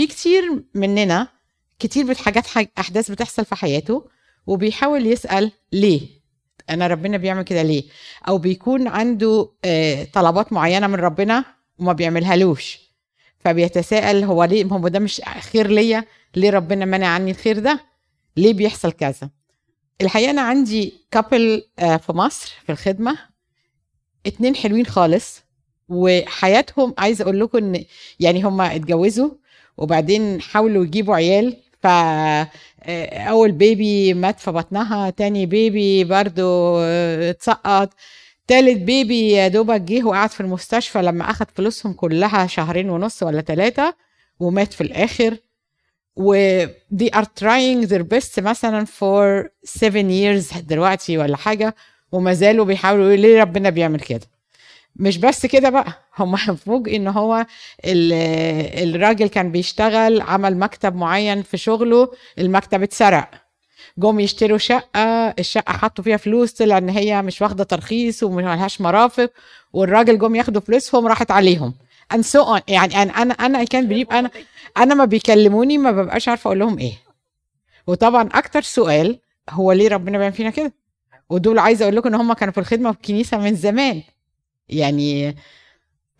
في كتير مننا كتير بت- حاجات حاج... أحداث بتحصل في حياته وبيحاول يسأل ليه؟ أنا ربنا بيعمل كده ليه؟ أو بيكون عنده آه، طلبات معينة من ربنا وما بيعملهالوش. فبيتساءل هو ليه؟ هو ده مش خير ليا؟ ليه ربنا منع عني الخير ده؟ ليه بيحصل كذا؟ الحقيقة أنا عندي كابل في مصر في الخدمة اتنين حلوين خالص وحياتهم عايزة أقول لكم إن يعني هم اتجوزوا وبعدين حاولوا يجيبوا عيال. ف آه، أول بيبي مات في بطنها تاني بيبي برضو آه، اتسقط. تالت بيبي يا دوبك جه وقعد في المستشفى لما أخد فلوسهم كلها شهرين ونص ولا ثلاثة ومات في الآخر. و they are trying their best مثلا for seven years دلوقتي ولا حاجة وما زالوا بيحاولوا ليه ربنا بيعمل كده. مش بس كده بقى هم فوجئ إن هو ال- الراجل كان بيشتغل عمل مكتب معين في شغله المكتب اتسرق. جم يشتروا شقة الشقة حطوا فيها فلوس طلع إن هي مش واخدة ترخيص وملهاش مرافق والراجل جم ياخدوا فلوسهم راحت عليهم. And so on. يعني أنا أنا أنا كان بليف أنا أنا ما بيكلموني ما ببقاش عارفة أقول لهم إيه. وطبعا أكتر سؤال هو ليه ربنا بيعمل فينا كده؟ ودول عايزة أقول لكم إن هم كانوا في الخدمة في الكنيسه من زمان. يعني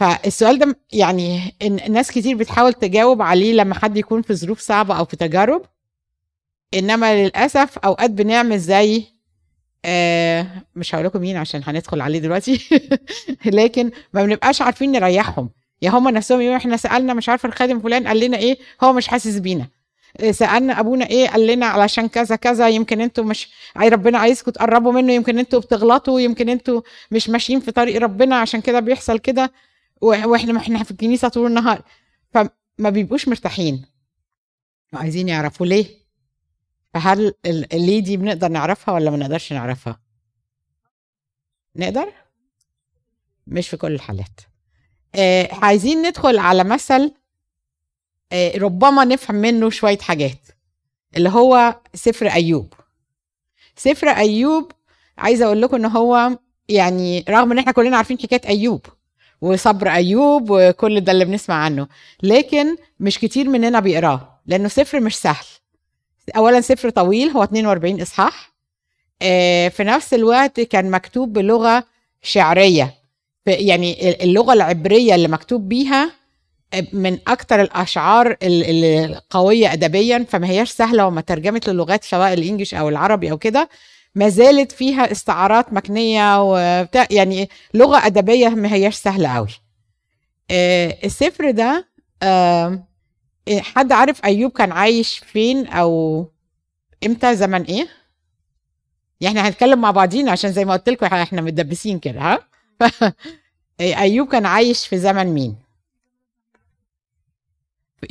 فالسؤال ده يعني ناس كتير بتحاول تجاوب عليه لما حد يكون في ظروف صعبة أو في تجارب. إنما للأسف أوقات بنعمل زي آه مش هقول لكم مين عشان هندخل عليه دلوقتي لكن ما بنبقاش عارفين نريحهم. يا هم نفسهم يقولوا إحنا سألنا مش عارفة الخادم فلان قال لنا إيه هو مش حاسس بينا. سألنا أبونا إيه قال لنا علشان كذا كذا يمكن أنتوا مش عاي ربنا عايزكم تقربوا منه يمكن أنتوا بتغلطوا يمكن أنتوا مش ماشيين في طريق ربنا عشان كده بيحصل كده وإحنا إحنا في الكنيسة طول النهار. فما بيبقوش مرتاحين. وعايزين يعرفوا ليه؟ فهل ليه دي بنقدر نعرفها ولا ما نقدرش نعرفها؟ نقدر؟ مش في كل الحالات. آه عايزين ندخل على مثل ربما نفهم منه شوية حاجات. اللي هو سفر أيوب. سفر أيوب عايزة أقول لكم إن هو يعني رغم إن إحنا كلنا عارفين حكاية أيوب وصبر أيوب وكل ده اللي بنسمع عنه لكن مش كتير مننا بيقراه لأنه سفر مش سهل. أولا سفر طويل هو 42 إصحاح. آه، في نفس الوقت كان مكتوب بلغة شعرية. يعني اللغة العبرية اللي مكتوب بيها من أكتر الأشعار ال- القوية أدبيا فما هياش سهلة وما ترجمت للغات سواء الإنجليش أو العربي أو كده. ما زالت فيها استعارات مكنية وبتاع يعني لغة أدبية ما هياش سهلة قوي آه، السفر ده حد عارف أيوب كان عايش فين أو إمتى؟ زمن إيه؟ يعني هنتكلم مع بعضينا عشان زي ما قلت لكم إحنا متدبسين كده ها؟ أيوب كان عايش في زمن مين؟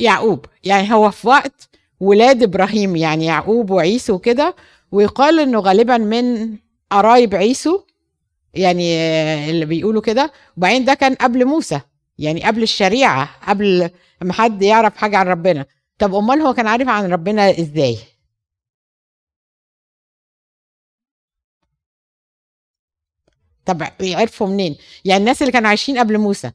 يعقوب. يعني هو في وقت ولاد إبراهيم يعني يعقوب وعيسو وكده ويقال إنه غالبا من قرايب عيسو يعني اللي بيقولوا كده. وبعدين ده كان قبل موسى يعني قبل الشريعة قبل ما حد يعرف حاجة عن ربنا. طب أمال هو كان عارف عن ربنا إزاي؟ طب عرفوا منين؟ يعني الناس اللي كانوا عايشين قبل موسى.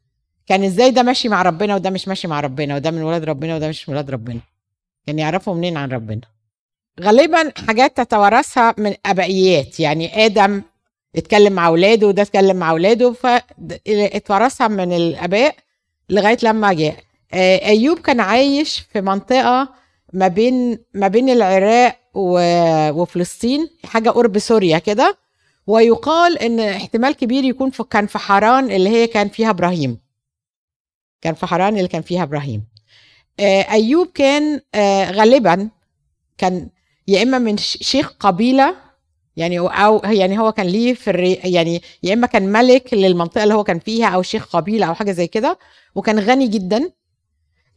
كان إزاي ده ماشي مع ربنا وده مش ماشي مع ربنا وده من ولاد ربنا وده مش من ولاد ربنا؟ كان يعرفوا منين عن ربنا؟ غالبا حاجات تتوارثها من أبائيات يعني آدم اتكلم مع أولاده وده اتكلم مع أولاده فاتورثها من الأباء لغاية لما جاء. آه، أيوب كان عايش في منطقة ما بين ما بين العراق وفلسطين حاجة قرب سوريا كده ويقال إن احتمال كبير يكون في كان في حران اللي هي كان فيها إبراهيم. كان في حران اللي كان فيها إبراهيم. آه، أيوب كان آه، غالبا كان يا إما من شيخ قبيلة يعني أو يعني هو كان ليه في الري يعني يا إما كان ملك للمنطقة اللي هو كان فيها أو شيخ قبيلة أو حاجة زي كده وكان غني جدا.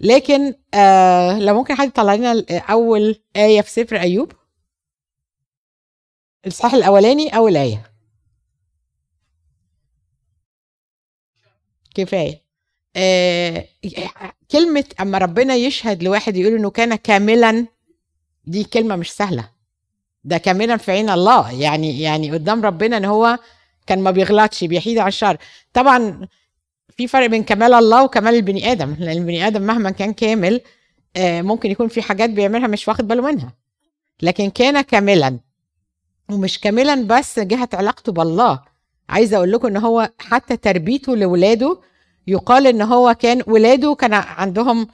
لكن آه لو ممكن حد يطلع لنا ال- أول آية في سفر أيوب؟ الاصحاح الأولاني أول آية. كفاية. آه كلمة أما ربنا يشهد لواحد يقول إنه كان كاملا دي كلمة مش سهلة. ده كاملا في عين الله. يعني يعني قدام ربنا إن هو كان ما بيغلطش بيحيد عن الشر. طبعا في فرق بين كمال الله وكمال البني آدم. لأن البني آدم مهما كان كامل آه، ممكن يكون في حاجات بيعملها مش واخد باله منها. لكن كان كاملا ومش كاملا بس جهة علاقته بالله. عايزة أقول لكم إن هو حتى تربيته لولاده يقال إن هو كان ولاده كان عندهم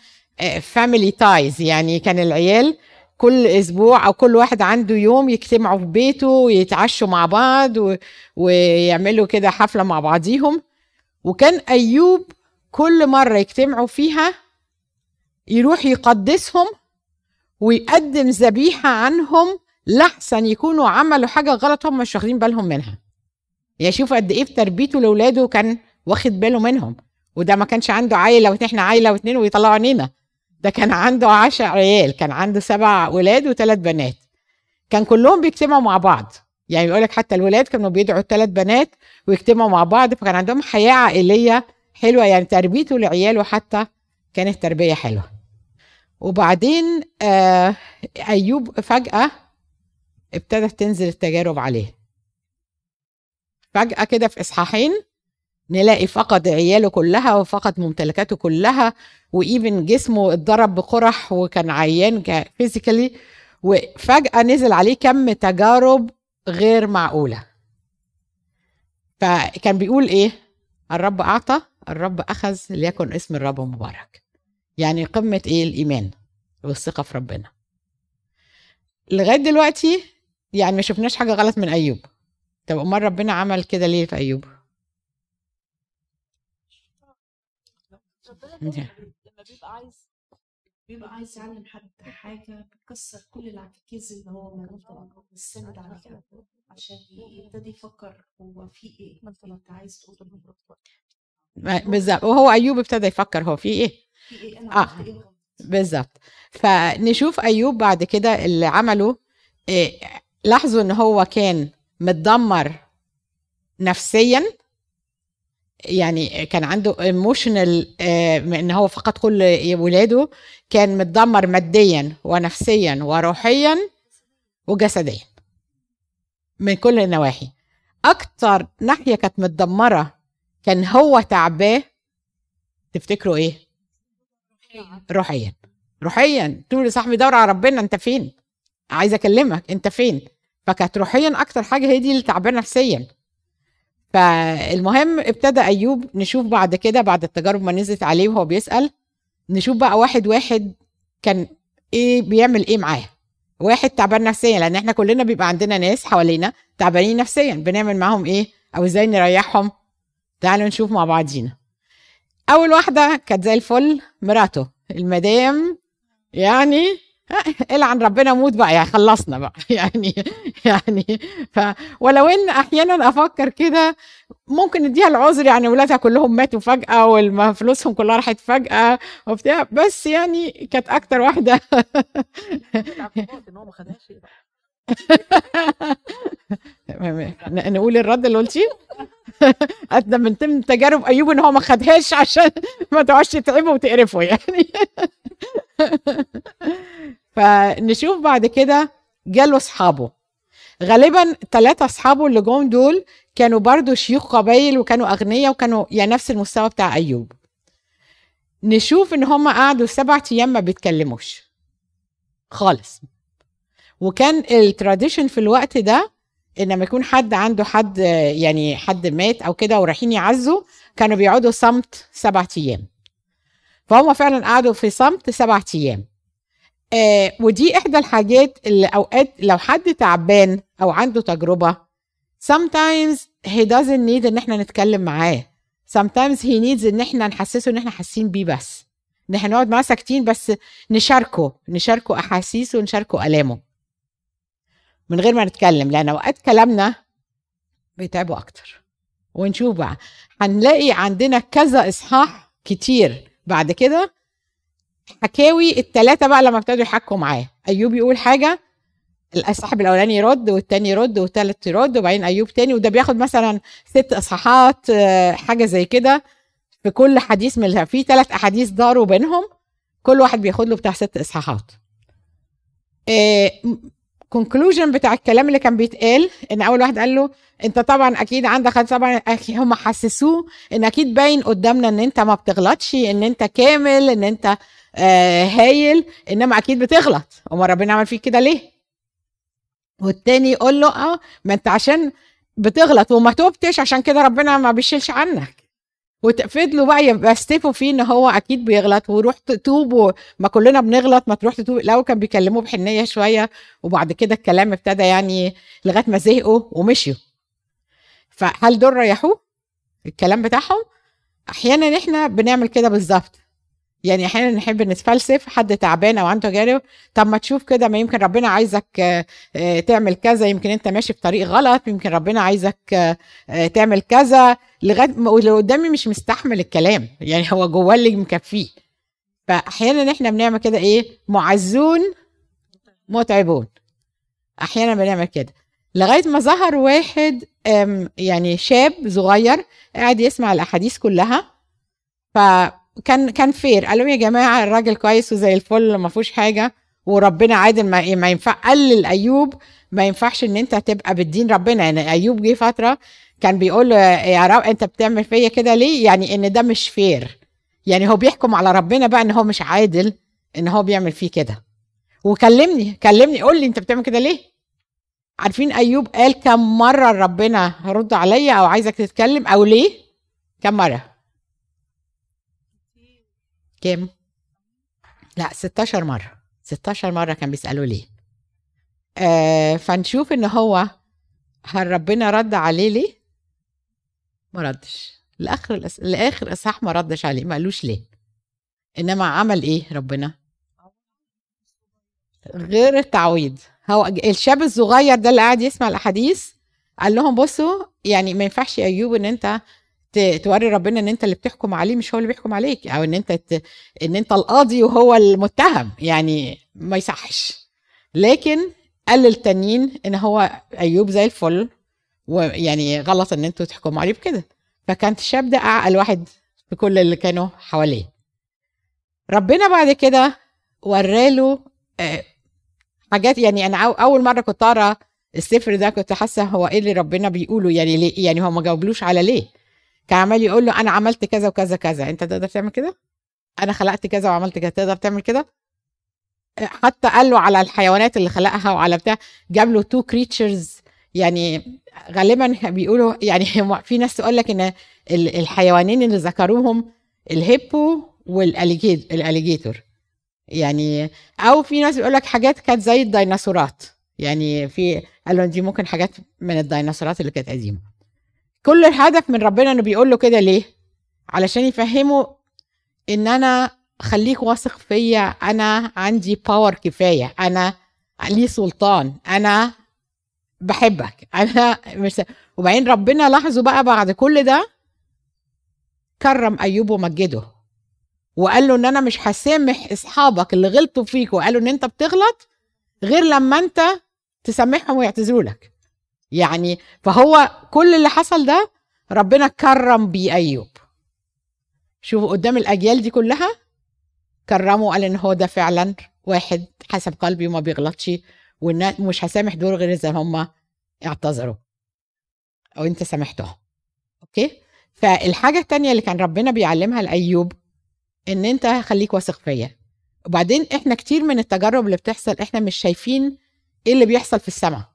family ties يعني كان العيال كل أسبوع أو كل واحد عنده يوم يجتمعوا في بيته ويتعشوا مع بعض. ويعملوا كده حفلة مع بعضيهم. وكان أيوب كل مرة يجتمعوا فيها يروح يقدسهم ويقدم ذبيحة عنهم لحسن يكونوا عملوا حاجة غلط هم مش واخدين بالهم منها. يعني شوف قد إيه في تربيته لأولاده كان واخد باله منهم. وده ما كانش عنده عيلة وإحنا عيلة واثنين ويطلعوا عينينا ده كان عنده عشر عيال كان عنده سبع ولاد وثلاث بنات. كان كلهم بيجتمعوا مع بعض. يعني بيقول لك حتى الولاد كانوا بيدعوا الثلاث بنات ويجتمعوا مع بعض فكان عندهم حياة عائلية حلوة. يعني تربيته لعياله حتى كانت تربية حلوة. وبعدين آه أيوب فجأة ابتدت تنزل التجارب عليه. فجأة كده في إصحاحين نلاقي فقد عياله كلها وفقد ممتلكاته كلها وإيفن جسمه اتضرب بقرح وكان عيان فيزيكالي وفجأة نزل عليه كم تجارب غير معقولة. فكان بيقول إيه؟ الرب أعطى الرب أخذ ليكن اسم الرب مبارك. يعني قمة إيه؟ الإيمان والثقة في ربنا. لغاية دلوقتي يعني ما شفناش حاجة غلط من أيوب. طب أمال ربنا عمل كده ليه في أيوب؟ لما بيبقى عايز بيبقى عايز يعلم حد حاجة بيكسر كل العكاكيز اللي هو مفضل مستند عليها عشان يبتدي يفكر هو في إيه انت عايز تقول بالظبط وهو أيوب ابتدى يفكر هو في إيه. في إيه؟ أنا آه. إيه بالظبط. فنشوف أيوب بعد كده اللي عمله. إيه لاحظوا إن هو كان متدمر نفسيا يعني كان عنده ايموشنال آه، إن هو فقد كل ولاده كان متدمر ماديا ونفسيا وروحيا وجسديا من كل النواحي. أكتر ناحية كانت متدمرة كان هو تعباه. تفتكروا إيه؟ روحيا. روحيا. تقول لصاحبي دور على ربنا أنت فين؟ عايز أكلمك أنت فين؟ فكانت روحيا أكتر حاجة هي دي اللي تعبانه نفسيا. فالمهم ابتدى أيوب نشوف بعد كده بعد التجارب ما نزلت عليه وهو بيسأل نشوف بقى واحد واحد كان إيه بيعمل إيه معاه. واحد تعبان نفسيا لأن إحنا كلنا بيبقى عندنا ناس حوالينا تعبانين نفسيا بنعمل معاهم إيه؟ أو إزاي نريحهم؟ تعالوا نشوف مع بعضينا أول واحدة كانت زي الفل مراته. المدام يعني العن ربنا موت بقى. يعني خلصنا بقى. يعني يعني ف ولو إن أحيانا أفكر كده ممكن نديها العذر. يعني ولادها كلهم ماتوا فجأة وفلوسهم كلها راحت فجأة وبتاع. بس يعني كانت أكتر واحدة. نقول الرد اللي قلتيه؟ ده من ضمن تجارب أيوب إن هو ما خدهاش عشان ما تقعدش تتعبوا وتقرفوا يعني. فنشوف بعد كده جاله أصحابه. غالبا ثلاثة أصحابه اللي جم دول كانوا برضو شيوخ قبايل وكانوا أغنياء وكانوا يعني نفس المستوى بتاع أيوب. نشوف إن هم قعدوا سبعة أيام ما بيتكلموش. خالص. وكان التراديشن في الوقت ده إن لما يكون حد عنده حد يعني حد مات أو كده ورايحين يعزوا كانوا بيقعدوا صمت سبعة أيام. فهم فعلا قعدوا في صمت سبعة أيام. آه ودي إحدى الحاجات اللي أوقات لو حد تعبان أو عنده تجربة sometimes he doesn't need إن إحنا نتكلم معاه. sometimes he needs إن إحنا نحسسه إن إحنا حاسين بيه بس. إن إحنا نقعد معاه ساكتين بس نشاركه نشاركه أحاسيسه ونشاركه ألامه. من غير ما نتكلم لأن أوقات كلامنا بيتعبوا أكتر. ونشوف بقى هنلاقي عندنا كذا إصحاح كتير. بعد كده حكاوي التلاتة بقى لما ابتدوا يحكوا معاه. أيوب يقول حاجة الصاحب الأولاني يرد والتاني يرد والتالت يرد وبعدين أيوب تاني وده بياخد مثلا ست إصحاحات حاجة زي كده. في كل حديث من في ثلاث أحاديث داروا بينهم كل واحد بياخد له بتاع ست إصحاحات. conclusion بتاع الكلام اللي كان بيتقال إن أول واحد قال له أنت طبعا أكيد عندك طبعا هم حسسوه إن أكيد باين قدامنا إن أنت ما بتغلطش إن أنت كامل إن أنت آه هايل إنما أكيد بتغلط. أمال ربنا عمل فيك كده ليه؟ والتاني يقول له آه ما أنت عشان بتغلط وما توبتش عشان كده ربنا ما بيشيلش عنك. وفضلوا بقى يستفوا فيه إن هو أكيد بيغلط. وروح تتوب ما كلنا بنغلط ما تروح تتوب. الأول كان بيكلموه بحنية شوية وبعد كده الكلام ابتدى يعني لغاية ما زهقوا ومشيوا. فهل دول ريحوه؟ الكلام بتاعهم؟ أحيانا إحنا بنعمل كده بالظبط. يعني أحيانا نحب نتفلسف حد تعبان أو عنده تجارب طب ما تشوف كده ما يمكن ربنا عايزك آه، آه، تعمل كذا يمكن انت ماشي في طريق غلط يمكن ربنا عايزك آه، تعمل كذا لغاية واللي قدامي مش مستحمل الكلام يعني هو جواه اللي مكفيه. فأحيانا إحنا بنعمل كده إيه؟ معزون متعبون. أحيانا بنعمل كده. لغاية ما ظهر واحد يعني شاب صغير قاعد يسمع الأحاديث كلها فكان كان fair قال لهم يا جماعة الراجل كويس وزي الفل ما فيهوش حاجة وربنا عادل ما, ما ينفع قال ايوب ما ينفعش إن أنت تبقى بالدين ربنا. يعني أيوب جه فترة كان بيقول له يا رب أنت بتعمل فيا كده ليه؟ يعني إن ده مش fair يعني هو بيحكم على ربنا بقى إن هو مش عادل إن هو بيعمل فيه كده. وكلمني كلمني قول لي أنت بتعمل كده ليه؟ عارفين أيوب قال كم مرة ربنا رد عليا أو عايزك تتكلم أو ليه؟ كم مرة؟ كم لا 16 مرة. 16 مرة كان بيسألوا ليه. آه فنشوف إن هو هل ربنا رد عليه ليه؟ ما ردش. لآخر الأس... لآخر إصحاح ما ردش عليه ما قالوش ليه. إنما عمل إيه ربنا؟ غير التعويض. هو الشاب الصغير ده اللي قاعد يسمع الأحاديث قال لهم بصوا يعني ما ينفعش يا أيوب إن أنت توري ربنا ان انت اللي بتحكم عليه مش هو اللي بيحكم عليك. أو إن أنت ت... إن أنت القاضي وهو المتهم. يعني ما يصحش. لكن قال للتانيين إن هو أيوب زي الفل ويعني غلط إن أنتوا تحكموا عليه بكده. فكانت الشاب ده أعقل واحد في كل اللي كانوا حواليه. ربنا بعد كده وراله آه، حاجات. يعني أنا أول مرة كنت أقرأ السفر ده كنت حاسة هو إيه اللي ربنا بيقوله؟ يعني ليه؟ يعني هو ما جاوبلوش على ليه؟ كان عمال يقول له أنا عملت كذا وكذا كذا. أنت تقدر تعمل كده؟ أنا خلقت كذا وعملت كذا. تقدر تعمل كده؟ حتى قال له على الحيوانات اللي خلقها وعلى بتاع جاب له two creatures يعني غالبا بيقولوا يعني في ناس تقول لك إن الحيوانين اللي ذكروهم ال hippo وال alligator يعني أو في ناس بيقول لك حاجات كانت زي الديناصورات. يعني في قالوا دي ممكن حاجات من الديناصورات اللي كانت قديمة. كل الهدف من ربنا إنه بيقول له كده ليه؟ علشان يفهمه إن أنا خليك واثق فيا أنا عندي power كفاية أنا لي سلطان أنا بحبك أنا مش وبعدين ربنا لاحظوا بقى بعد كل ده كرم أيوب ومجده وقال له إن أنا مش هسامح أصحابك اللي غلطوا فيك وقالوا إن أنت بتغلط غير لما أنت تسامحهم ويعتذروا لك. يعني فهو كل اللي حصل ده ربنا كرم بيه أيوب. شوفوا قدام الأجيال دي كلها كرمه وقال إن هو ده فعلا واحد حسب قلبي وما بيغلطش ومش هسامح دول غير إذا هم اعتذروا أو أنت سامحتهم. أوكي؟ فالحاجة التانية اللي كان ربنا بيعلمها لأيوب إن أنت خليك واثق فيا. وبعدين إحنا كتير من التجارب اللي بتحصل إحنا مش شايفين إيه اللي بيحصل في السماء.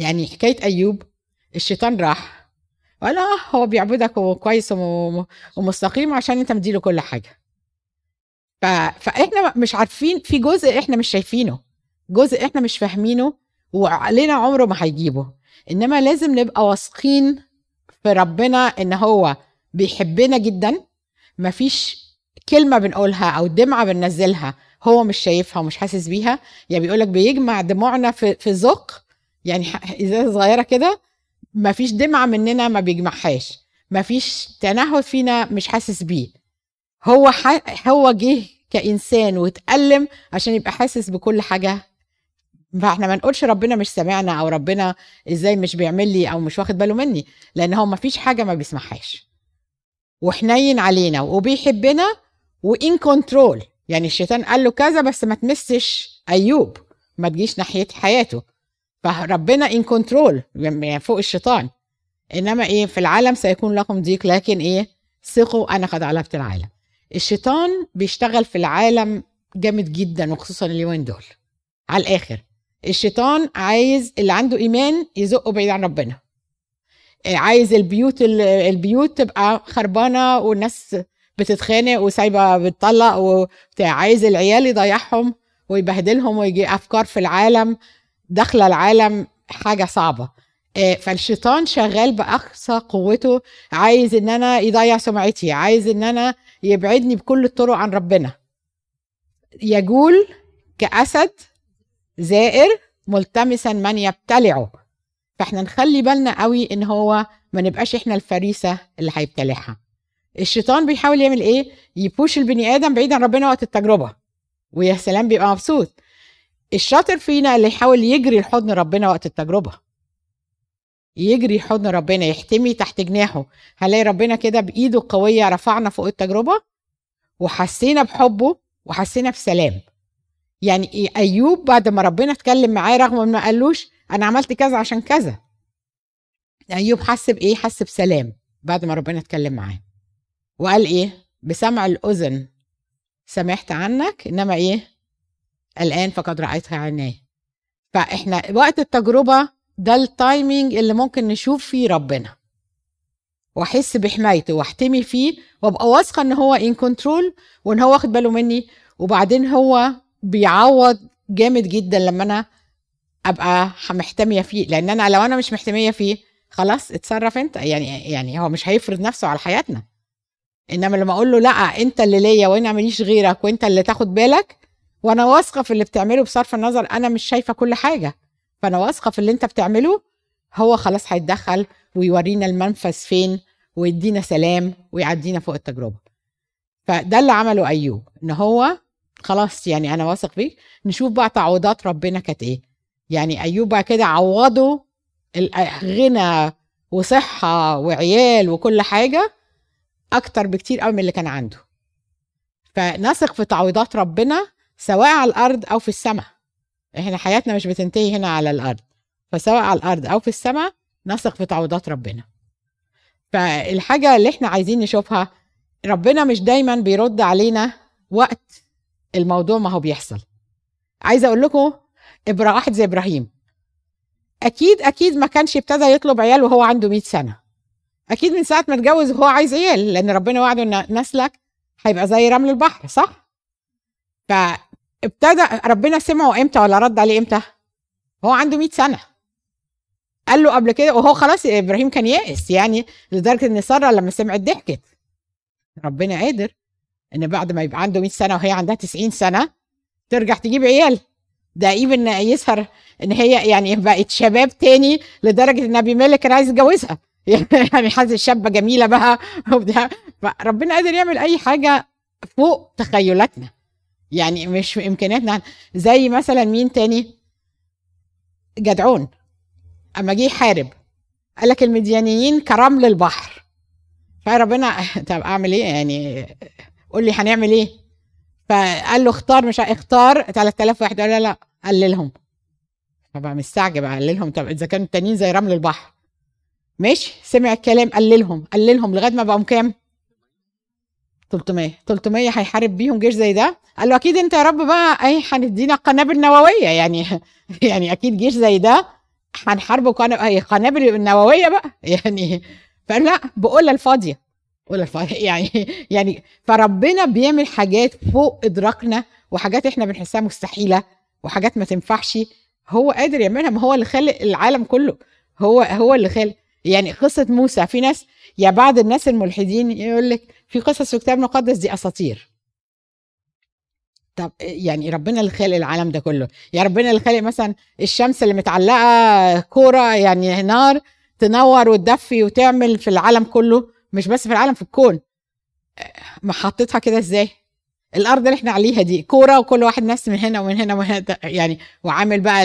يعني حكاية أيوب الشيطان راح وقال آه هو بيعبدك وكويس ومستقيم عشان أنت مديله كل حاجة. ف... فإحنا مش عارفين في جزء إحنا مش شايفينه جزء إحنا مش فاهمينه وعقلنا عمره ما هيجيبه. إنما لازم نبقى واثقين في ربنا إن هو بيحبنا جدا. مفيش كلمة بنقولها أو دمعة بننزلها هو مش شايفها ومش حاسس بيها. يعني بيقولك بيجمع دموعنا في في زق يعني إزازة صغيرة كده مفيش دمعة مننا ما بيجمعهاش مفيش تنهد فينا مش حاسس بيه. هو ح... هو جه كإنسان واتألم عشان يبقى حاسس بكل حاجة. فإحنا ما نقولش ربنا مش سامعنا أو ربنا إزاي مش بيعمل لي أو مش واخد باله مني لأن هو ما فيش حاجة ما بيسمعهاش وحنين علينا وبيحبنا وان كنترول يعني الشيطان قال له كذا بس ما تمسش أيوب ما تجيش ناحية حياته. فربنا ان كنترول يعني فوق الشيطان. إنما إيه في العالم سيكون لكم ضيق لكن إيه ثقوا أنا قد علبت العالم. الشيطان بيشتغل في العالم جامد جدا وخصوصا اليومين دول. على الآخر الشيطان عايز اللي عنده إيمان يزقه بعيد عن ربنا. عايز البيوت البيوت تبقى خربانة والناس بتتخانق وسايبة بتطلق وبتاع. عايز العيال يضيعهم ويبهدلهم ويجي أفكار في العالم. داخلة العالم حاجة صعبة. آه، فالشيطان شغال بأقصى قوته عايز إن أنا يضيع سمعتي عايز إن أنا يبعدني بكل الطرق عن ربنا. يجول كأسد زائر ملتمسا من يبتلعه. فإحنا نخلي بالنا قوي إن هو ما نبقاش إحنا الفريسة اللي هيبتلعها. الشيطان بيحاول يعمل إيه؟ يبوش البني آدم بعيد عن ربنا وقت التجربة. ويا سلام بيبقى مبسوط. الشاطر فينا اللي يحاول يجري لحضن ربنا وقت التجربة. يجري حضن ربنا يحتمي تحت جناحه. هنلاقي ربنا كده بإيده القوية رفعنا فوق التجربة وحسينا بحبه وحسينا بسلام. يعني أيوب بعد ما ربنا اتكلم معاه رغم ما قالوش أنا عملت كذا عشان كذا. أيوب حس بإيه؟ حس بسلام بعد ما ربنا اتكلم معاه. وقال إيه؟ بسمع الأذن سمعت عنك إنما إيه؟ الآن فقد رأيتها عيناي فإحنا وقت التجربة ده ال timing اللي ممكن نشوف فيه ربنا. وأحس بحمايته وأحتمي فيه وأبقى واثقة إن هو in control وإن هو واخد باله مني. وبعدين هو بيعوض جامد جدا لما أنا أبقى محتمية فيه. لأن أنا لو أنا مش محتمية فيه خلاص اتصرف أنت. يعني يعني هو مش هيفرض نفسه على حياتنا. إنما لما أقول له لأ أنت اللي ليا وأنا ماليش غيرك وأنت اللي تاخد بالك وأنا واثقة في اللي بتعمله بصرف النظر أنا مش شايفة كل حاجة. فأنا واثقة في اللي أنت بتعمله هو خلاص هيتدخل ويورينا المنفذ فين ويدينا سلام ويعدينا فوق التجربة. فده اللي عمله أيوب إن هو خلاص يعني أنا واثق فيك نشوف بقى تعويضات ربنا كانت إيه. يعني أيوب بقى كده عوضه غنى وصحة وعيال وكل حاجة أكتر بكتير قوي من اللي كان عنده. فنثق في تعويضات ربنا سواء على الأرض أو في السماء. إحنا حياتنا مش بتنتهي هنا على الأرض. فسواء على الأرض أو في السماء نثق في تعويضات ربنا. فالحاجة اللي إحنا عايزين نشوفها ربنا مش دايما بيرد علينا وقت الموضوع ما هو بيحصل. عايزه أقول لكم واحد زي إبراهيم. أكيد أكيد ما كانش ابتدى يطلب عيال وهو عنده 100 سنة. أكيد من ساعة ما اتجوز وهو عايز عيال لأن ربنا وعده إن نسلك هيبقى زي رمل البحر صح؟ فابتدى ربنا سمعه إمتى ولا رد عليه إمتى؟ هو عنده 100 سنة. قال له قبل كده وهو خلاص إبراهيم كان يائس يعني لدرجة إن سارة لما سمعت ضحكت. ربنا قادر إن بعد ما يبقى عنده 100 سنة وهي عندها 90 سنة ترجع تجيب عيال. ده إيفن يسهر إن هي يعني بقت شباب تاني لدرجة إن أبي مالك كان عايز يتجوزها. يعني حاسس شابه جميلة بقى وبتاع. فربنا قادر يعمل أي حاجة فوق تخيلاتنا. يعني مش في إمكانياتنا زي مثلا مين تاني؟ جدعون. أما جه يحارب قال لك المديانيين كرمل البحر فربنا طب أعمل إيه؟ يعني قول لي هنعمل إيه؟ فقال له اختار مش اختار 3000 واحد. قال لا لا قللهم. فبقى مستعجب قللهم. طب إذا كانوا التانيين زي رمل البحر. ماشي سمع الكلام قللهم. قللهم لغاية ما بقوا كام؟ 300 300 هيحارب بيهم جيش زي ده؟ قال له أكيد أنت يا رب بقى أي هندينا قنابل نووية. يعني يعني أكيد جيش زي ده هنحاربه قنابل نووية بقى. يعني فقال لا بقولة الفاضية. قولة الفاضية. يعني يعني فربنا بيعمل حاجات فوق إدراكنا وحاجات إحنا بنحسها مستحيلة وحاجات ما تنفعش. هو قادر يعملها. ما هو اللي خلق العالم كله. هو هو اللي خلق. يعني قصة موسى في ناس يا بعض الناس الملحدين يقول لك في قصص في الكتاب المقدس دي أساطير. طب يعني ربنا اللي خلق العالم ده كله. يا ربنا اللي خلق مثلا الشمس اللي متعلقة كورة يعني نار تنور وتدفي وتعمل في العالم كله مش بس في العالم في الكون. ما حطيتها كده إزاي؟ الأرض اللي إحنا عليها دي كورة وكل واحد ناس من هنا ومن هنا ومن هنا يعني وعامل بقى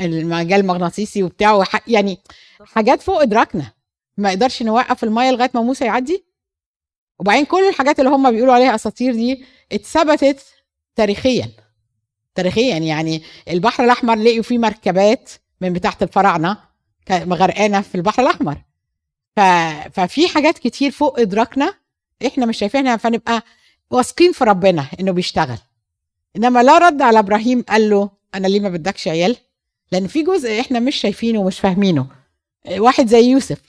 المجال المغناطيسي وبتاع يعني حاجات فوق إدراكنا. ما يقدرش نوقف المية لغاية ما موسى يعدي؟ وبعدين كل الحاجات اللي هم بيقولوا عليها أساطير دي اتثبتت تاريخيا. تاريخيا يعني البحر الأحمر لقيوا فيه مركبات من بتاعة الفراعنة غرقانة في البحر الأحمر. ف... ففي حاجات كتير فوق إدراكنا إحنا مش شايفينها فنبقى واثقين في ربنا إنه بيشتغل. إنما لا رد على إبراهيم قال له أنا ليه ما بدكش عيال؟ لأن في جزء إحنا مش شايفينه ومش فاهمينه. واحد زي يوسف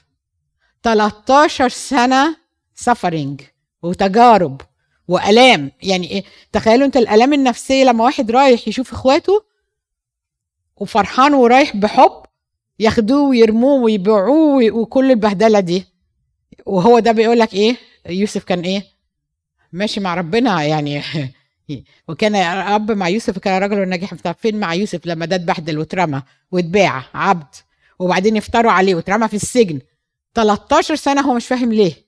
13 سنة سفرنج وتجارب وألام. يعني إيه؟ تخيلوا أنت الألام النفسية لما واحد رايح يشوف إخواته وفرحان ورايح بحب ياخدوه ويرموه ويبيعوه وكل البهدلة دي. وهو ده بيقول لك إيه؟ يوسف كان إيه؟ ماشي مع ربنا يعني. وكان اب مع يوسف كان رجل ناجح. فين مع يوسف؟ لما ده اتبهدل واترمى واتباع عبد. وبعدين يفتروا عليه واترمى في السجن. 13 سنة هو مش فاهم ليه.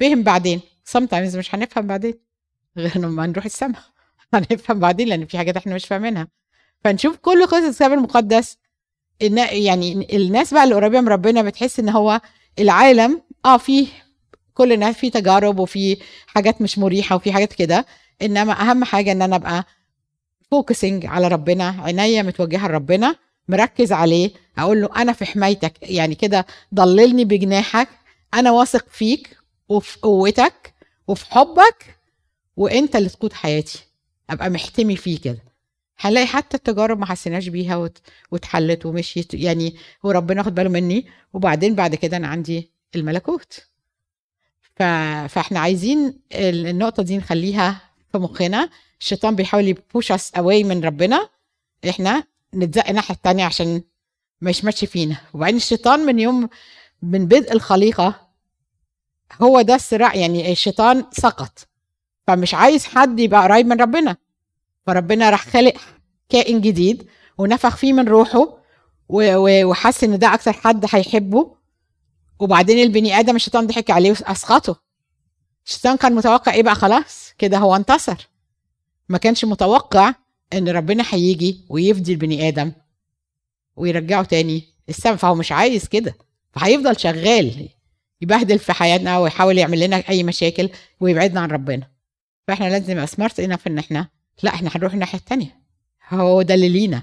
فهم بعدين. Sometimes مش هنفهم بعدين. غير لما نروح السماء هنفهم بعدين لأن في حاجات إحنا مش فاهمينها. فنشوف كل قصص الكتاب المقدس. إن يعني الناس بقى اللي قريبة من ربنا بتحس إن هو العالم آه فيه كل الناس في تجارب وفي حاجات مش مريحة وفي حاجات كده. إنما أهم حاجة إن أنا أبقى فوكسنج على ربنا عينيا متوجهة لربنا مركز عليه. أقول له أنا في حمايتك. يعني كده ضللني بجناحك. أنا واثق فيك. وفي قوتك وفي حبك وانت اللي تقود حياتي. أبقى محتمي فيه كده. هنلاقي حتى التجارب ما حسيناش بيها. واتحلت ومشيت يعني وربنا خد باله مني. وبعدين بعد كده أنا عندي الملكوت. ف... فإحنا عايزين النقطة دي نخليها في مخنا. الشيطان بيحاول ي push us away من ربنا. إحنا نتزق الناحية التانية عشان ما يشمتش فينا. وبعدين الشيطان من يوم من بدء الخليقة هو ده الصراع يعني الشيطان سقط. فمش عايز حد يبقى قريب من ربنا. فربنا راح خلق كائن جديد ونفخ فيه من روحه وحس إن ده أكتر حد هيحبه. وبعدين البني آدم الشيطان ضحك عليه وأسقطه. الشيطان كان متوقع إيه بقى؟ خلاص كده هو انتصر. ما كانش متوقع إن ربنا هيجي ويفدي البني آدم ويرجعه تاني السما. فهو مش عايز كده. فهيفضل شغال. يبهدل في حياتنا ويحاول يعمل لنا أي مشاكل ويبعدنا عن ربنا. فإحنا لازم سمارت انف إن إحنا لا إحنا هنروح الناحية التانية. هو ده اللي لينا.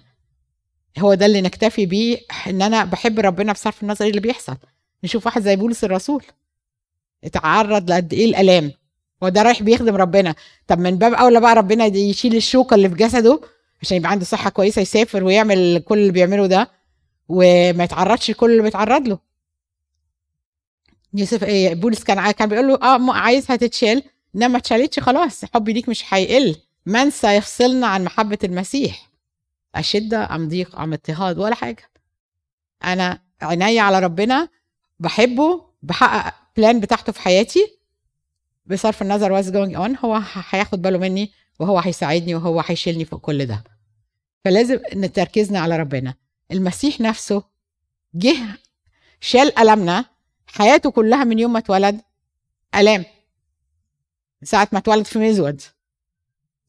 هو ده اللي نكتفي بيه إن أنا بحب ربنا بصرف النظر اللي بيحصل. نشوف واحد زي بولس الرسول. اتعرض لقد إيه الألام. هو ده رايح بيخدم ربنا. طب من باب أولى بقى ربنا يشيل الشوكة اللي في جسده عشان يبقى عنده صحة كويسة يسافر ويعمل كل اللي بيعمله ده وما يتعرضش لكل اللي بيتعرض له. يوسف إيه بولس كان كان بيقول له آه عايزها تتشال. انما ما اتشالتش خلاص حبي ليك مش هيقل من سيفصلنا عن محبة المسيح؟ أشدة أم ضيق أم اضطهاد ولا حاجة. أنا عينيا على ربنا بحبه بحقق plan بتاعته في حياتي. بصرف النظر what's going on هو هياخد باله مني وهو هيساعدني وهو هيشيلني فوق كل ده. فلازم نتركزنا على ربنا. المسيح نفسه جه شال ألمنا حياته كلها من يوم ما اتولد ألام. ساعة ما اتولد في مزود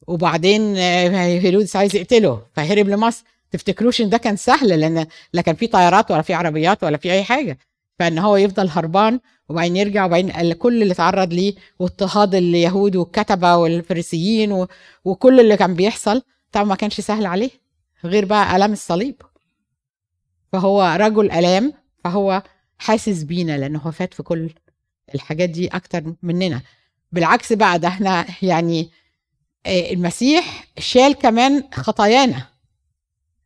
وبعدين هيرودس عايز يقتله فهرب لمصر. تفتكروش إن ده كان سهل؟ لأن لا كان في طيارات ولا في عربيات ولا في أي حاجة. فإن هو يفضل هربان وبعدين يرجع وبعدين كل اللي اتعرض ليه واضطهاد اليهود والكتبة والفريسيين و... وكل اللي كان بيحصل طبعا ما كانش سهل عليه. غير بقى آلام الصليب. فهو رجل آلام فهو حاسس بينا لأنه هو فات في كل الحاجات دي أكتر مننا. بالعكس بقى ده إحنا يعني المسيح شال كمان خطايانا.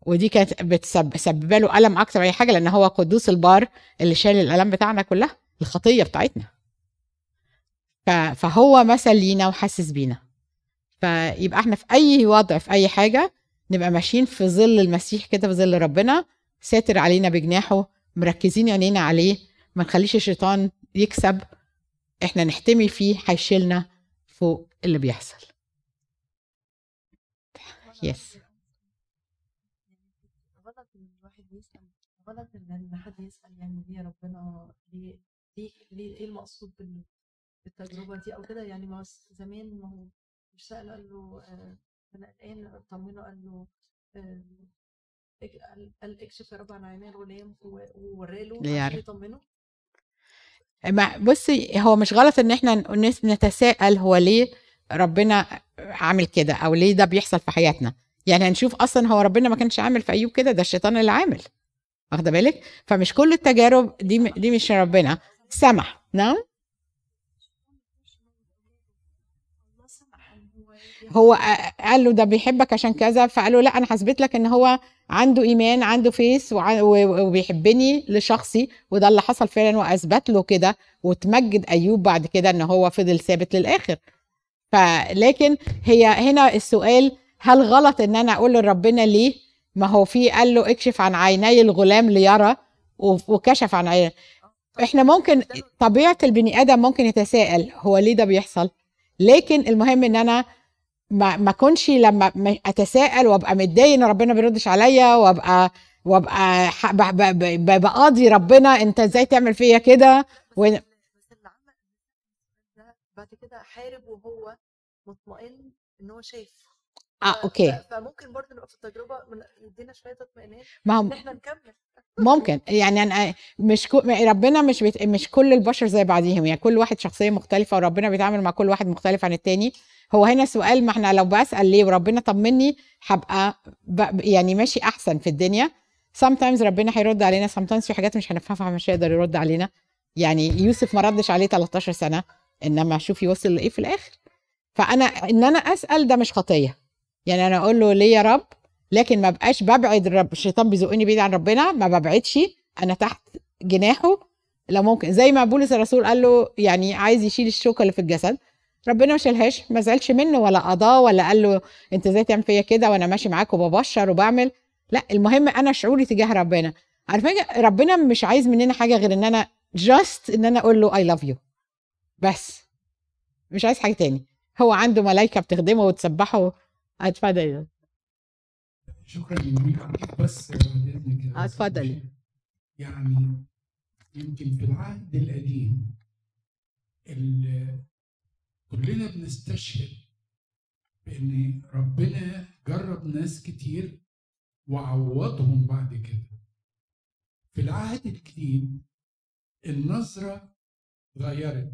ودي كانت بتسبب له ألم أكتر من أي حاجة لأن هو قدوس البار اللي شال الألم بتاعنا كلها الخطية بتاعتنا. فهو مثل لينا وحاسس بينا. فيبقى إحنا في أي وضع في أي حاجة نبقى ماشيين في ظل المسيح كده في ظل ربنا ساتر علينا بجناحه مركزين عينينا عليه ما نخليش الشيطان يكسب إحنا نحتمي فيه هيشيلنا فوق اللي بيحصل يس غلط ان الواحد يسال غلط ان حد يسال يعني ليه ربنا ليه ليه إيه المقصود بالتجربه دي أو كده يعني ما زمان ما هو مش سال قال له أنا قلقان طمنه قال له قال اكشف يا رب عن عيني الغلام ووراله عشان يطمنه ما بصي هو مش غلط ان إحنا نتساءل هو ليه ربنا عامل كده أو ليه ده بيحصل في حياتنا يعني هنشوف أصلا هو ربنا ما كانش عامل في ايوب كده ده الشيطان اللي عامل واخده بالك فمش كل التجارب دي دي مش ربنا سمح نعم هو قال له ده بيحبك عشان كذا فقال له لا أنا هثبت لك إن هو عنده إيمان عنده فيس وبيحبني لشخصي وده اللي حصل فعلا وأثبت له كده وتمجد أيوب بعد كده إن هو فضل ثابت للآخر. فلكن هي هنا السؤال هل غلط إن أنا أقول لربنا ليه؟ ما هو في قال له اكشف عن عيني الغلام ليرى وكشف عن عيني. إحنا ممكن طبيعة البني آدم ممكن يتساءل هو ليه ده بيحصل؟ لكن المهم إن أنا ما ما أكونش لما أتساءل وأبقى متضايق إن ربنا ما بيردش عليا وأبقى وأبقى بقاضي ربنا أنت إزاي تعمل فيا كده؟ و... بعد كده حارب وهو مطمئن إن هو شايف. آه أوكي. فممكن برضه نبقى في التجربة يدينا شوية اطمئنان ما إن إحنا نكمل. ممكن. يعني أنا مش كو... ربنا مش بيت... مش كل البشر زي بعضيهم. يعني كل واحد شخصية مختلفة وربنا بيتعامل مع كل واحد مختلف عن التاني. هو هنا سؤال ما إحنا لو بسأل ليه وربنا طمني هبقى ب... يعني ماشي أحسن في الدنيا. Sometimes ربنا هيرد علينا. Sometimes في حاجات مش هنفهمها مش هيقدر يرد علينا. يعني يوسف ما ردش عليه 13 سنة إنما شوف يوصل لإيه في الآخر. فأنا إن أنا أسأل ده مش خطية. يعني أنا أقول له ليه يا رب؟ لكن ما بقاش ببعد الرب. الشيطان بيزقني بعيد عن ربنا ما ببعدش. أنا تحت جناحه. لو ممكن. زي ما بولس الرسول قال له يعني عايز يشيل الشوكة اللي في الجسد. ربنا ما شالهاش ما زعلش منه ولا قضاه ولا قال له أنت إزاي تعمل فيا كده وأنا ماشي معاك وببشر وبعمل. لا المهم أنا شعوري تجاه ربنا. فكره ربنا مش عايز مننا حاجة غير إن أنا just إن أنا أقول له I love you بس. مش عايز حاجة تاني. هو عنده ملائكة بتخدمه وتسبحه اتفضل شكرا بس اتفضلي. يعني يمكن في العهد القديم ال- كلنا بنستشهد بإن ربنا جرب ناس كتير وعوضهم بعد كده. في العهد الجديد النظرة اتغيرت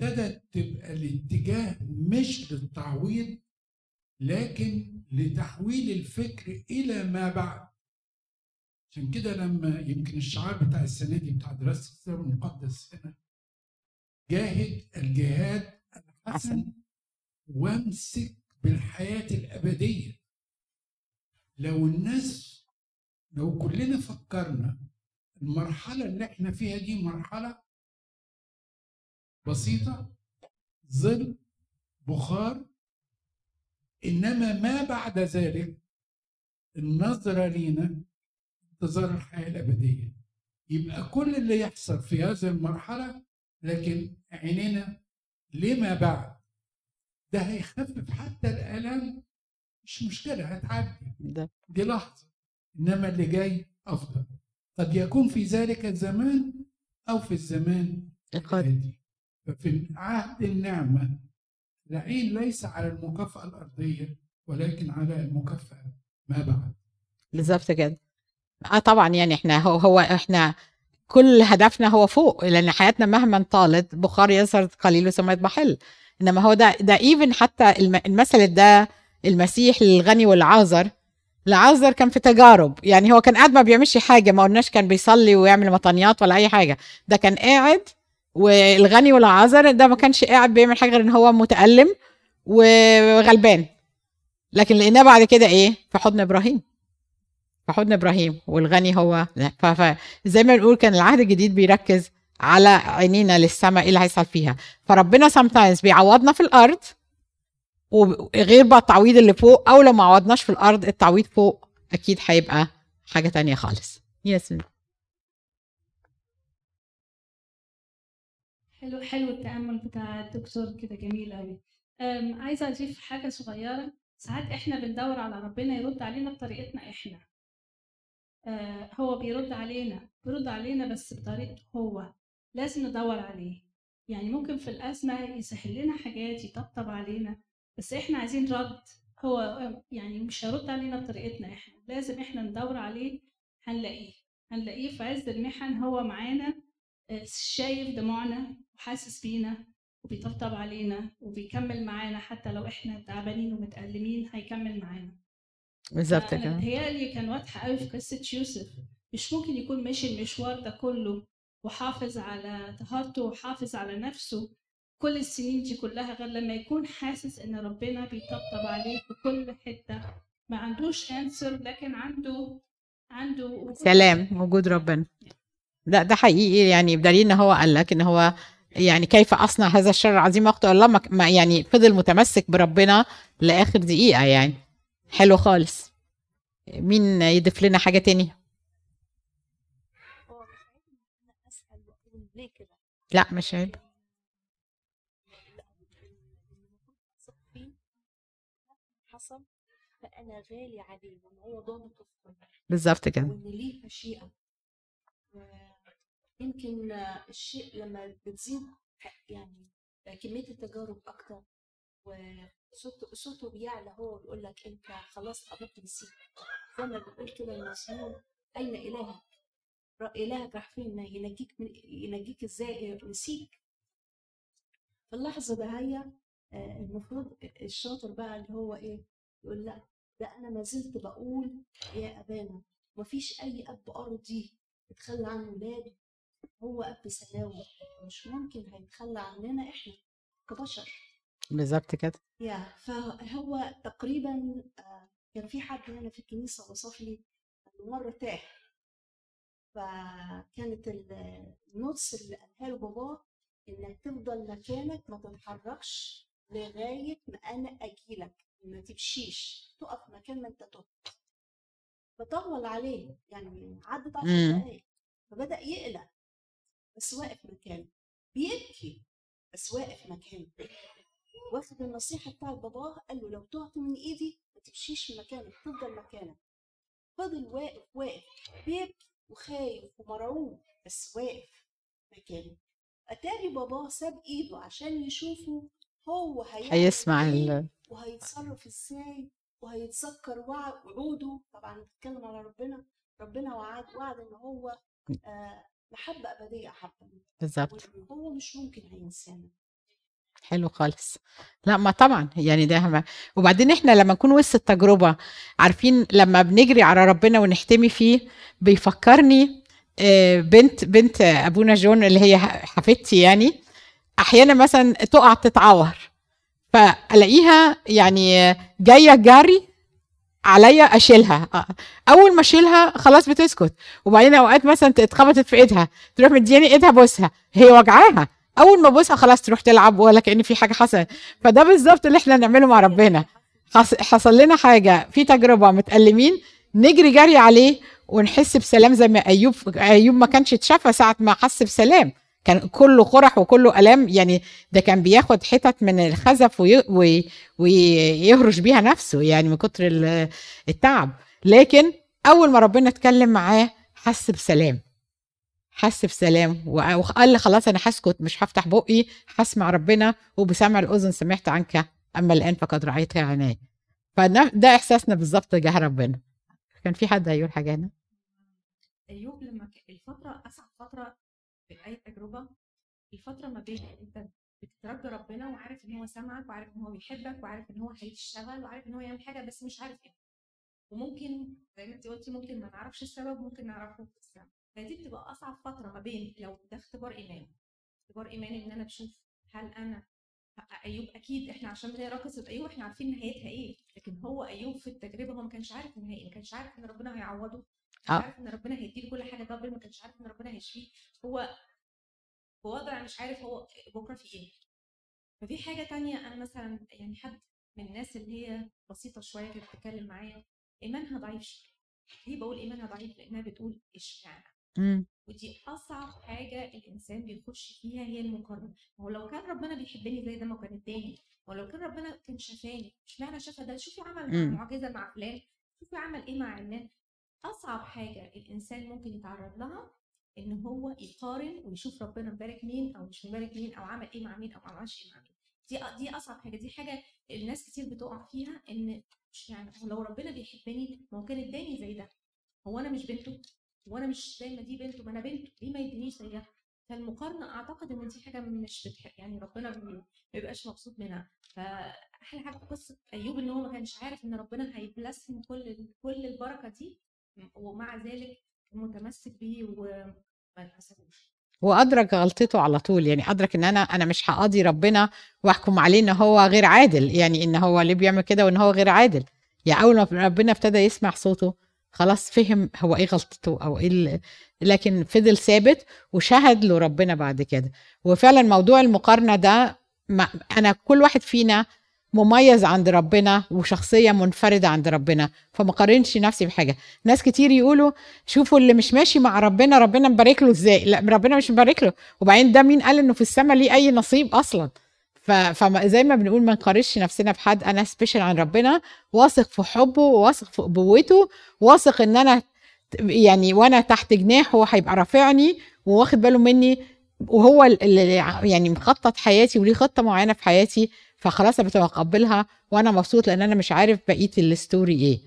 وابتدت تبقى الاتجاه مش للتعويض لكن لتحويل الفكر إلى ما بعد. عشان كده لما يمكن الشعار بتاع السنة دي بتاع دراسة الكتاب المقدس هنا جاهد الجهاد الحسن وامسك بالحياة الأبدية. لو الناس لو كلنا فكرنا المرحلة اللي إحنا فيها دي مرحلة بسيطة ظل بخار. إنما ما بعد ذلك النظرة لينا انتظار الحياة الأبدية. يبقى كل اللي يحصل في هذه المرحلة لكن عينينا لما بعد. ده هيخفف حتى الآلام مش مشكلة هتعدي. ده. دي لحظة. إنما اللي جاي أفضل. قد يكون في ذلك الزمان أو في الزمان القادم. ففي عهد النعمة العين ليس على المكافأة الأرضية ولكن على المكافأة ما بعد. بالظبط كده. آه طبعا يعني إحنا هو, هو إحنا كل هدفنا هو فوق لأن حياتنا مهما طالت بخار يظهر قليل ثم يضمحل إنما هو ده ده ايفن حتى الم- المثل ده المسيح للغني والعازر العازر كان في تجارب. يعني هو كان قاعد ما بيعملش حاجة ما قلناش كان بيصلي ويعمل مطانيات ولا أي حاجة. ده كان قاعد والغني والعازر ده ما كانش قاعد بيعمل حاجة غير إن هو متألم وغلبان. لكن لقيناه بعد كده إيه؟ في حضن إبراهيم. في حضن إبراهيم والغني هو ف- ف- زي ما بنقول كان العهد الجديد بيركز على عينينا للسماء إيه اللي هيحصل فيها. فربنا sometimes بيعوضنا في الأرض وغير بقى التعويض اللي فوق أو لو ما عوضناش في الأرض التعويض فوق أكيد هيبقى حاجة تانية خالص. يس حلو حلو التأمل بتاع الدكتور كده جميل أوي. أم، عايزة أضيف حاجة صغيرة. ساعات إحنا بندور على ربنا يرد علينا بطريقتنا إحنا. آه، هو بيرد علينا بيرد علينا بس بطريقته هو. لازم ندور عليه. يعني ممكن في الأزمة يسهل لنا حاجات يطبطب علينا بس إحنا عايزين رد. هو يعني مش هيرد علينا بطريقتنا إحنا. لازم إحنا ندور عليه هنلاقيه. هنلاقيه في عز المحن هو معانا. شايف دموعنا وحاسس بينا وبيطبطب علينا وبيكمل معانا حتى لو إحنا تعبانين ومتألمين هيكمل معانا. بالظبط كده. بتهيألي كان واضحة قوي في قصة يوسف. مش ممكن يكون ماشي المشوار ده كله وحافظ على طهارته وحافظ على نفسه كل السنين دي كلها غير لما يكون حاسس إن ربنا بيطبطب عليه في كل حتة. ما عندوش انسر لكن عنده عنده سلام وجود ربنا. لا ده حقيقي يعني بدليل إن هو قال لك إن هو يعني كيف أصنع هذا الشر العظيم اخطئ الله ما- يعني فضل متمسك بربنا لآخر دقيقة يعني. حلو خالص. مين يضيف لنا حاجة تاني؟ هو مش عيب ان أنا اسال واقول ليه كده لا مش عيب. حصل فانا غالي عليه بالظبط كده. وان ليه مشيئه يمكن الشيء لما بتزيد يعني كمية التجارب أكتر وصوته صوته بيعلى هو بيقول لك أنت خلاص قربت نسيت زي ما بيقول كده المزمور أين إلهك؟ را- إلهك راح فين؟ ينجيك من ينجيك إزاي؟ نسيك في اللحظه ده هي آه، المفروض الشاطر بقى اللي هو إيه؟ يقول لأ ده أنا ما زلت بقول يا أبانا مفيش أي أب أرضي يتخلى عن ولاده هو أب سماوي مش ممكن هيتخلى عننا إحنا كبشر. بالظبط كده. يا فهو تقريبا آه، كان في حد هنا في الكنيسة وصف لي مره تاه فكانت ال- ال notes اللي قالها له باباه إنك تفضل مكانك ما تتحركش لغاية ما أنا اجيلك ما تمشيش تقف مكان ما أنت تقف. فطول عليه يعني عدت عشر مم. دقايق فبدأ يقلق. بس واقف مكانه بيبكي بس واقف مكانه. واخد النصيحة بتاعت باباه قال له لو تهت من إيدي ما تمشيش من مكانك تفضل مكانك. فضل واقف واقف بيبكي وخايف ومرعوب بس واقف مكانه. أتاري باباه ساب إيده عشان يشوفه هو هيسمع إيه. وهيتصرف إزاي وهيتذكر وع- وعوده. طبعا بتتكلم على ربنا ربنا وعد وعد إن هو آه، محبة أبدية حبا بالظبط هو مش ممكن هينسانا حلو خالص لا ما طبعا يعني ده ما. وبعدين إحنا لما نكون وسط التجربه عارفين لما بنجري على ربنا ونحتمي فيه بيفكرني آه، بنت بنت أبونا جون اللي هي حفيدتي يعني أحيانا مثلا تقع تتعور فألاقيها يعني جاية جري عليا أشيلها. آه، أول ما أشيلها خلاص بتسكت. وبعدين أوقات مثلا اتخبطت في إيدها. تروح مدياني إيدها بوسها. هي وجعاها. أول ما بوسها خلاص تروح تلعب ولا كأن في حاجة حصلت. فده بالظبط اللي إحنا نعمله مع ربنا. حص- حصل لنا حاجة. في تجربة متألمين. نجري جري عليه ونحس بسلام زي ما أيوب أيوب ما كانش اتشفى ساعة ما حس بسلام. كان كله قرح وكله الام يعني ده كان بياخد حتت من الخزف وي وي ويهرش بيها نفسه يعني من كتر ال- التعب. لكن أول ما ربنا اتكلم معاه حس بسلام. حس بسلام وقال لي خلاص أنا هسكت مش هفتح بقي هسمع ربنا وبسمع الأذن سمعت عنك أما الآن فقد رأيت عيناي. فده إحساسنا بالظبط تجاه ربنا. كان في حد هيقول حاجة هنا؟ أيوب لما الفترة اصعب فترة في أي تجربة الفترة ما بين أنت بتترجى ربنا وعارف إن هو سامعك وعارف إن هو بيحبك وعارف إن هو هيشتغل وعارف إن هو يعمل حاجة بس مش عارف إيه وممكن زي ما أنت قلتي ممكن ما نعرفش السبب ممكن نعرفه في السبب فدي بتبقى أصعب فترة ما بين لو ده اختبار ايمان اختبار ايمان إن أنا بشوف هل أنا أيوب أكيد إحنا عشان بنقرا قصه أيوب إحنا عارفين نهايتها إيه. لكن هو أيوب في التجربة هو ما كانش عارف النهاية ما كانش عارف إن ربنا هيعوضه. ما آه. عارف إن ربنا هيديله كل حاجة دبل ما كانش عارف إن ربنا هيشفيه؟ هو في وضع مش عارف هو بكرة في إيه. ففي حاجة تانية أنا مثلا يعني حد من الناس اللي هي بسيطة شوية كانت بتتكلم معايا إيمانها ضعيف شوية. ليه بقول إيمانها ضعيف؟ لأنها بتقول إشمعنى؟ مم. ودي أصعب حاجة الإنسان بيخش فيها هي المقارنة. هو لو كان ربنا بيحبني زي ده ما كان اداني. ولو كان ربنا كان شفاني اشمعنى شفى ده؟ شوفي عمل مم. معجزة مع فلان شوفي عمل إيه مع علان أصعب حاجة الإنسان ممكن يتعرض لها إن هو يقارن ويشوف ربنا مبارك مين أو مش مبارك مين أو عمل إيه مع مين أو ما عملش إيه مع مين. دي دي أصعب حاجة. دي حاجة الناس كتير بتقع فيها إن يعني لو ربنا بيحبني ما هو كان اداني زي ده. هو أنا مش بنته؟ هو أنا مش زي ما دي بنته؟ ما أنا بنته. ليه ما يدينيش زيها؟ فالمقارنة أعتقد إن دي حاجة مش بتحب يعني ربنا ما بيبقاش مبسوط منها. فأحلى حاجة في قصة أيوب إن هو ما كانش عارف إن ربنا هيبلسم كل كل البركة دي ومع ذلك متمسك بيه وما اتمسكوش وأدرك غلطته على طول يعني أدرك إن أنا أنا مش هقاضي ربنا وأحكم عليه إن هو غير عادل يعني إن هو ليه بيعمل كده وإن هو غير عادل. يعني أول ما ربنا ابتدى يسمع صوته خلاص فهم هو إيه غلطته أو إيه لكن فضل ثابت وشهد له ربنا بعد كده. وفعلا موضوع المقارنة ده ما أنا كل واحد فينا مميز عند ربنا وشخصية منفردة عند ربنا فما قارنش نفسي بحاجة. ناس كتير يقولوا شوفوا اللي مش ماشي مع ربنا ربنا مبارك له إزاي؟ لا ربنا مش مبارك له. وبعدين ده مين قال إنه في السماء ليه أي نصيب أصلا؟ فزي ما بنقول ما نقارنش نفسنا بحد. أنا special عن ربنا واثق في حبه واثق في ابوته واثق إن أنا يعني وأنا تحت جناحه هيبقى رافعني وواخد باله مني وهو اللي يعني مخطط حياتي وليه خطة معينة في حياتي. فخلاص أنا بتقبلها وأنا مبسوط لأن أنا مش عارف بقية ال story إيه.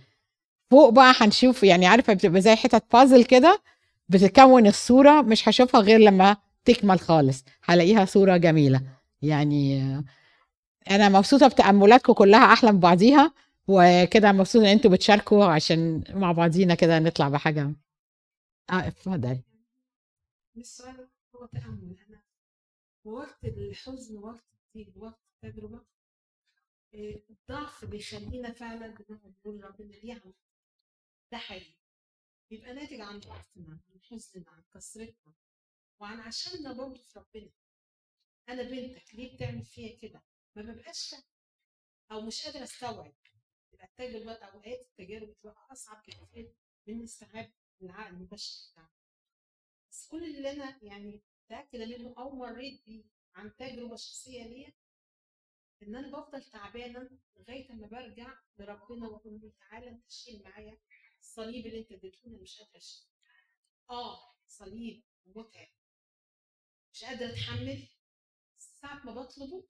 فوق بقى هنشوف يعني عارفة بتبقى زي حتت بازل كده بتكون الصورة مش هشوفها غير لما تكمل خالص. هلاقيها صورة جميلة. يعني أنا مبسوطة بتأملاتكم كلها أحلى من بعضيها وكده مبسوطة إن أنتوا بتشاركوا عشان مع بعضينا كده نطلع بحاجة. آه اتفضلي. السؤال هو تأمل. أنا وقت الحزن وقت وقت التجربة إيه، الضعف بيخلينا فعلا بنقعد نقول ربنا ليه عمل ده حقيقي. بيبقى ناتج عن ضعفنا عن حزننا عن كسرتنا وعن عشاننا برضه في ربنا. أنا بنتك ليه بتعمل فيا كده؟ ما ببقاش أو مش قادرة أستوعب. يبقى التجربة أوقات التجارب بتبقى أصعب كتير من استيعاب العقل البشري بتاعنا. بس كل اللي أنا يعني متأكدة منه أو مريت بيه عن تجربة شخصية ليا إن أنا بفضل تعبانة لغاية أما برجع لربنا وأقول له تعالى أنت شيل معايا الصليب اللي أنت اديتهوني أنا مش قادرة أشيل. آه صليب متعب. مش قادرة أتحمل. ساعة ما بطلبه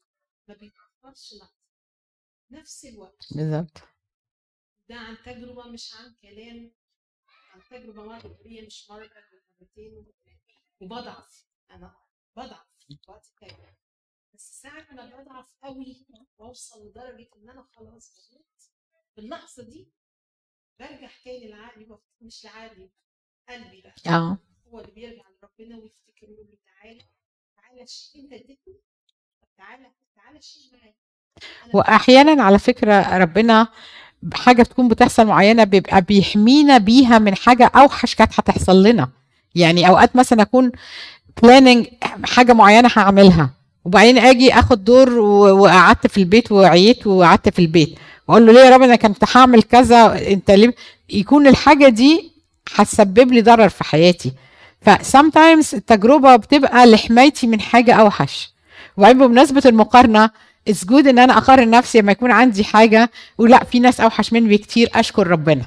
ما بيتأخرش لحظة. نفس الوقت. بالظبط. ده عن تجربة مش عن كلام. عن تجربة مرة بيا مش ولا مرتين وبضعف. أنا بضعف في وقت التجربة بس ساعة ما بضعف قوي وأوصل لدرجة إن أنا خلاص بموت في اللحظة دي برجع تاني لعقلي مش لعقلي قلبي بقى. آه. هو اللي بيرجع لربنا ويفتكر يقول له تعالى تعالى شيل أنت اديتني تعالى تعالى شيل معايا. وأحيانا على فكرة ربنا حاجة تكون بتحصل معينة بيبقى بيحمينا بيها من حاجة أوحش كانت هتحصل لنا. يعني أوقات مثلا أكون planning حاجة معينة هعملها. وبعدين أجي اخد دور وقعدت في البيت وعييت وقعدت في البيت. واقول له ليه يا رب أنا كنت هعمل كذا انت ليه؟ يكون الحاجة دي هتسبب لي ضرر في حياتي. ف sometimes التجربة بتبقى لحمايتي من حاجة أوحش. وبعدين بمناسبة المقارنة it's good إن أنا أقارن نفسي لما يكون عندي حاجة ولا في ناس أوحش مني بكتير أشكر ربنا.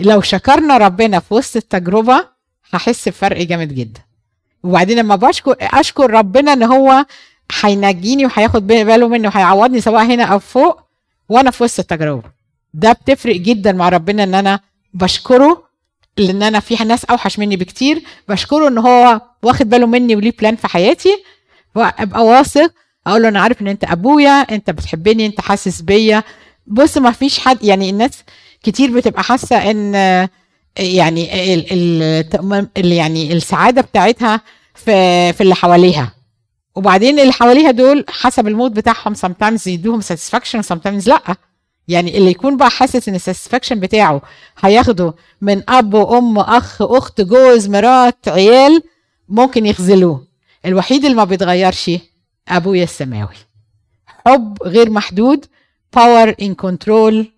لو شكرنا ربنا في وسط التجربة هحس بفرق جامد جدا. وبعدين لما بشكر أشكر ربنا إن هو هينجيني وهياخد باله مني وهيعوضني سواء هنا أو فوق وأنا في وسط التجربة. ده بتفرق جدا مع ربنا إن أنا بشكره لأن أنا في ناس أوحش مني بكتير. بشكره إن هو واخد باله مني وليه بلان في حياتي وأبقى واثق أقول له أنا عارف إن أنت أبويا أنت بتحبني أنت حاسس بيا. بص ما فيش حد يعني الناس كتير بتبقى حاسة إن يعني ال ال يعني السعادة بتاعتها في في اللي حواليها. وبعدين اللي حواليها دول حسب ال mood بتاعهم sometimes يدوهم satisfaction sometimes لأ. يعني اللي يكون بقى حاسس إن ال satisfaction بتاعه هياخده من أب وأم أخ أخت جوز مرات عيال ممكن يخذلوه. الوحيد اللي ما بيتغيرش ابويا السماوي حب غير محدود power in control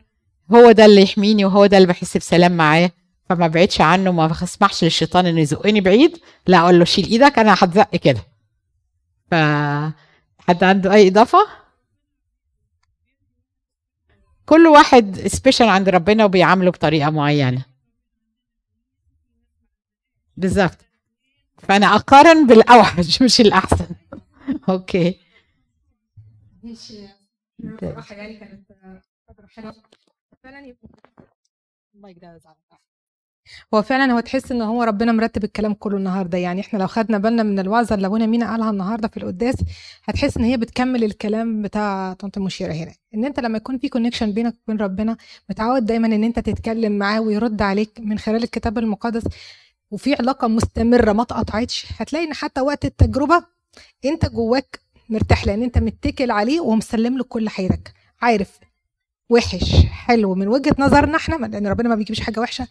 هو ده اللي يحميني وهو ده اللي بحس بسلام معاه. فما بعدش عنه ما بسمحش للشيطان إنه يزقني بعيد لا أقول له شيل إيدك أنا هتزق كده. ف حد عنده أي إضافة؟ كل واحد special عند ربنا وبيعامله بطريقة معينة. بالظبط. فأنا أقارن بالأوحش مش الأحسن. okay. ماشي. يعني كانت فعلا المايك ده. هو فعلا هو تحس ان هو ربنا مرتب الكلام كله النهارده. يعني إحنا لو خدنا بالنا من الوعظة اللي أبونا مينا قالها النهارده في القداس هتحس إن هي بتكمل الكلام بتاع طنط المشيرة هنا. إن أنت لما يكون في connection بينك وبين ربنا متعود دايما إن أنت تتكلم معاه ويرد عليك من خلال الكتاب المقدس وفي علاقة مستمرة ما اتقطعتش هتلاقي إن حتى وقت التجربة أنت جواك مرتاح لأن أنت متكل عليه ومسلم له كل حياتك عارف وحش حلو. من وجهة نظرنا إحنا لأن ربنا ما بيجيبش حاجة وحشة.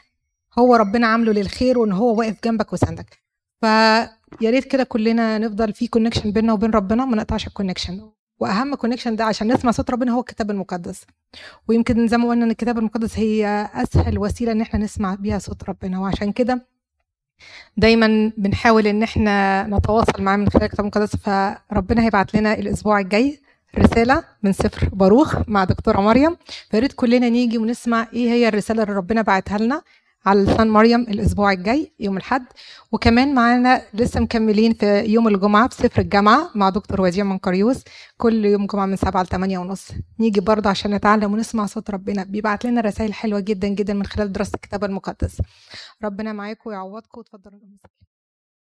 هو ربنا عامله للخير وإن هو واقف جنبك وساندك. فيا ريت كده كلنا نفضل في connection بيننا وبين ربنا ما نقطعش ال connection وأهم connection ده عشان نسمع صوت ربنا هو الكتاب المقدس. ويمكن زي ما قلنا إن الكتاب المقدس هي أسهل وسيلة إن إحنا نسمع بيها صوت ربنا. وعشان كده دايما بنحاول إن إحنا نتواصل معاه من خلال الكتاب المقدس. فربنا هيبعت لنا الأسبوع الجاي رسالة من سفر باروخ مع دكتورة مريم. فياريت كلنا نيجي ونسمع إيه هي الرسالة اللي ربنا بعتها لنا. على لسان مريم الأسبوع الجاي يوم الأحد. وكمان معانا لسه مكملين في يوم الجمعة في سفر الجامعة مع دكتور وديع منقريوس كل يوم جمعة من 7 ل 8 ونص. نيجي برضه عشان نتعلم ونسمع صوت ربنا. بيبعت لنا رسائل حلوة جدا جدا من خلال دراسة الكتاب المقدس. ربنا معاكم ويعوضكم. وتفضلوا